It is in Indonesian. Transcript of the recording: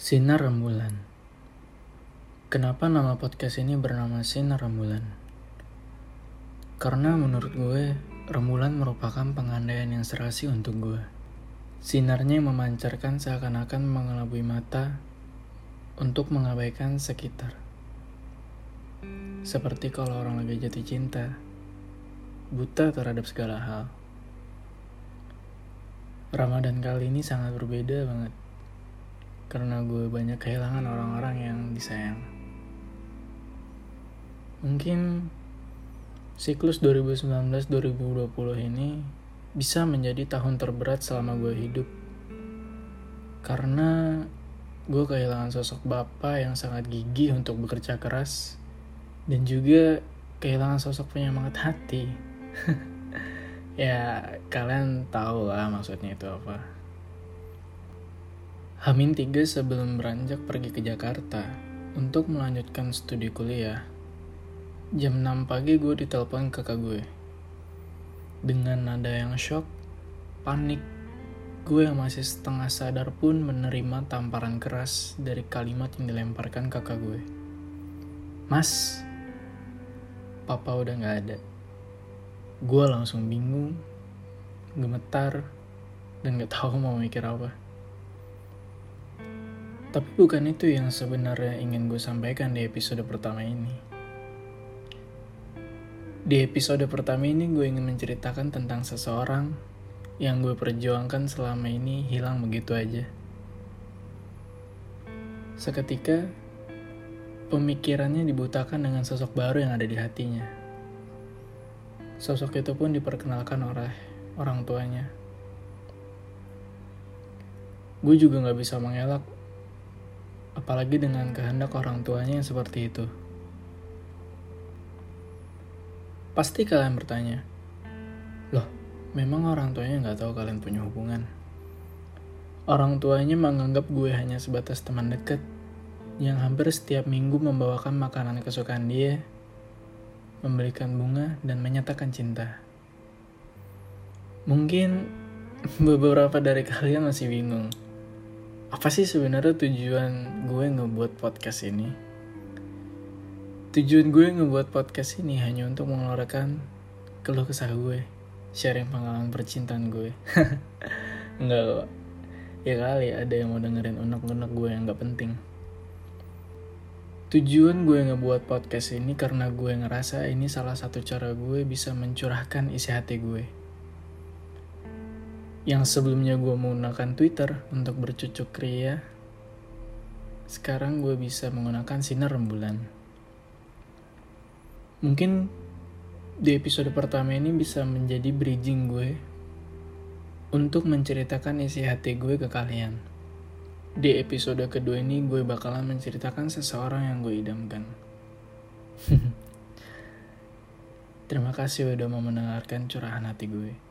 Sinar Rembulan Kenapa nama podcast ini bernama Sinar Rembulan? Karena menurut gue, rembulan merupakan pengandaian yang serasi untuk gue. Sinarnya yang memancarkan seakan-akan mengelabui mata untuk mengabaikan sekitar. Seperti kalau orang lagi jatuh cinta, buta terhadap segala hal. Ramadan kali ini sangat berbeda banget karena gue banyak kehilangan orang-orang yang disayang. Mungkin siklus 2019-2020 ini bisa menjadi tahun terberat selama gue hidup. Karena gue kehilangan sosok bapak yang sangat gigih untuk bekerja keras dan juga kehilangan sosok penyemangat hati. ya, kalian tahu lah maksudnya itu apa. Hamin tiga sebelum beranjak pergi ke Jakarta untuk melanjutkan studi kuliah. Jam 6 pagi gue ditelepon kakak gue. Dengan nada yang shock, panik, gue yang masih setengah sadar pun menerima tamparan keras dari kalimat yang dilemparkan kakak gue. Mas, papa udah gak ada. Gue langsung bingung, gemetar, dan gak tahu mau mikir apa. Tapi bukan itu yang sebenarnya ingin gue sampaikan di episode pertama ini. Di episode pertama ini gue ingin menceritakan tentang seseorang yang gue perjuangkan selama ini hilang begitu aja. Seketika, pemikirannya dibutakan dengan sosok baru yang ada di hatinya. Sosok itu pun diperkenalkan oleh orang tuanya. Gue juga gak bisa mengelak apalagi dengan kehendak orang tuanya yang seperti itu. Pasti kalian bertanya, loh, memang orang tuanya nggak tahu kalian punya hubungan. Orang tuanya menganggap gue hanya sebatas teman dekat yang hampir setiap minggu membawakan makanan kesukaan dia, memberikan bunga, dan menyatakan cinta. Mungkin beberapa dari kalian masih bingung apa sih sebenarnya tujuan gue ngebuat podcast ini? Tujuan gue ngebuat podcast ini hanya untuk mengeluarkan keluh kesah gue, sharing pengalaman percintaan gue. Enggak kok. Ya kali ada yang mau dengerin unek-unek gue yang gak penting. Tujuan gue ngebuat podcast ini karena gue ngerasa ini salah satu cara gue bisa mencurahkan isi hati gue yang sebelumnya gue menggunakan Twitter untuk bercucuk ria, sekarang gue bisa menggunakan sinar rembulan. Mungkin di episode pertama ini bisa menjadi bridging gue untuk menceritakan isi hati gue ke kalian. Di episode kedua ini gue bakalan menceritakan seseorang yang gue idamkan. Terima kasih udah mau mendengarkan curahan hati gue.